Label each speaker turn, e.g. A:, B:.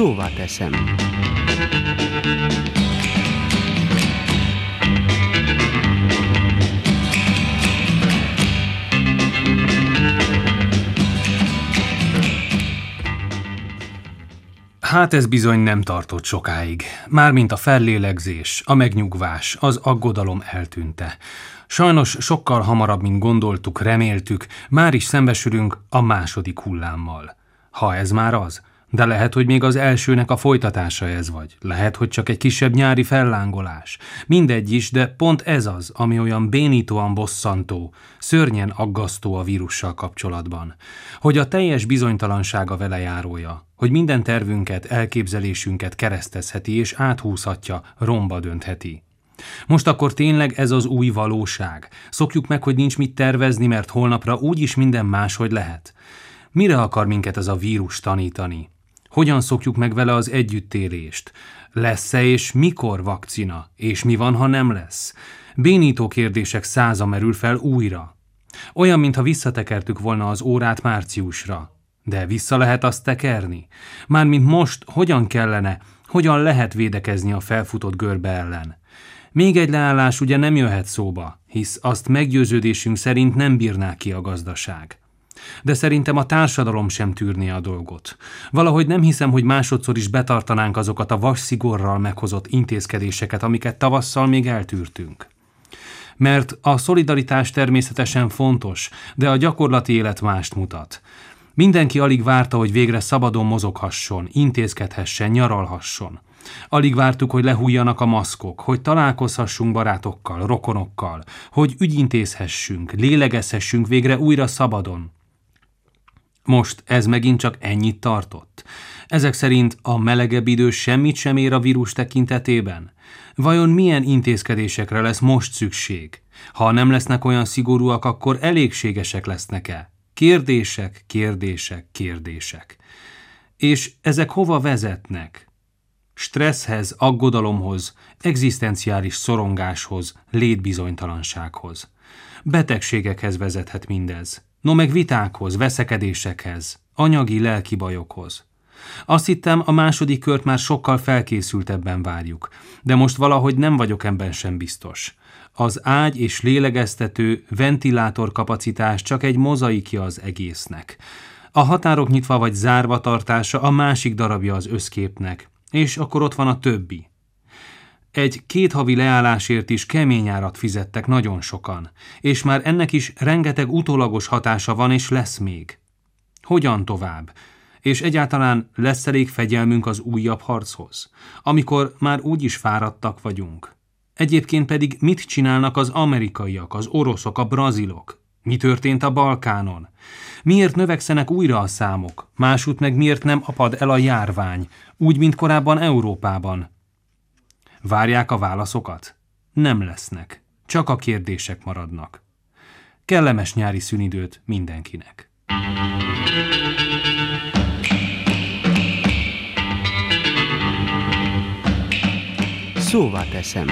A: Szóvá teszem.
B: Hát ez bizony nem tartott sokáig. Mármint a fellélegzés, a megnyugvás, az aggodalom eltűnte. Sajnos sokkal hamarabb, mint gondoltuk, reméltük, már is szembesülünk a második hullámmal. Ha ez már az, de lehet, hogy még az elsőnek a folytatása ez vagy. Lehet, hogy csak egy kisebb nyári fellángolás. Mindegy is, de pont ez az, ami olyan bénítóan bosszantó, szörnyen aggasztó a vírussal kapcsolatban. Hogy a teljes bizonytalansága vele járója, hogy minden tervünket, elképzelésünket keresztezheti és áthúzhatja, romba döntheti. Most akkor tényleg ez az új valóság. Szokjuk meg, hogy nincs mit tervezni, mert holnapra úgyis minden máshogy lehet. Mire akar minket ez a vírus tanítani? Hogyan szokjuk meg vele az együttélést? Lesz-e és mikor vakcina? És mi van, ha nem lesz? Bénító kérdések száza merül fel újra. Olyan, mintha visszatekertük volna az órát márciusra. De vissza lehet azt tekerni? Mármint most hogyan kellene, hogyan lehet védekezni a felfutott görbe ellen? Még egy leállás ugye nem jöhet szóba, hisz azt meggyőződésünk szerint nem bírná ki a gazdaság. De szerintem a társadalom sem tűrné a dolgot. Valahogy nem hiszem, hogy másodszor is betartanánk azokat a vas meghozott intézkedéseket, amiket tavasszal még eltűrtünk. Mert a szolidaritás természetesen fontos, de a gyakorlati élet mást mutat. Mindenki alig várta, hogy végre szabadon mozoghasson, intézkedhessen, nyaralhasson. Alig vártuk, hogy lehújjanak a maszkok, hogy találkozhassunk barátokkal, rokonokkal, hogy ügyintézhessünk, lélegezhessünk végre újra szabadon. Most ez megint csak ennyit tartott. Ezek szerint a melegebb idő semmit sem ér a vírus tekintetében? Vajon milyen intézkedésekre lesz most szükség? Ha nem lesznek olyan szigorúak, akkor elégségesek lesznek-e? Kérdések, kérdések, kérdések. És ezek hova vezetnek? Stresszhez, aggodalomhoz, egzisztenciális szorongáshoz, létbizonytalansághoz. Betegségekhez vezethet mindez. No meg vitákhoz, veszekedésekhez, anyagi, lelki bajokhoz. Azt hittem, a második kört már sokkal felkészültebben várjuk, de most valahogy nem vagyok ebben sem biztos. Az ágy és lélegeztető ventilátor kapacitás csak egy mozaikja az egésznek. A határok nyitva vagy zárva tartása a másik darabja az összképnek, és akkor ott van a többi. Egy két havi leállásért is kemény árat fizettek nagyon sokan, és már ennek is rengeteg utólagos hatása van és lesz még. Hogyan tovább? És egyáltalán lesz elég fegyelmünk az újabb harchoz, amikor már úgy is fáradtak vagyunk. Egyébként pedig mit csinálnak az amerikaiak, az oroszok, a brazilok? Mi történt a Balkánon? Miért növekszenek újra a számok? Másút meg miért nem apad el a járvány, úgy, mint korábban Európában? Várják a válaszokat? Nem lesznek. Csak a kérdések maradnak. Kellemes nyári szünidőt mindenkinek.
A: Szóvá teszem.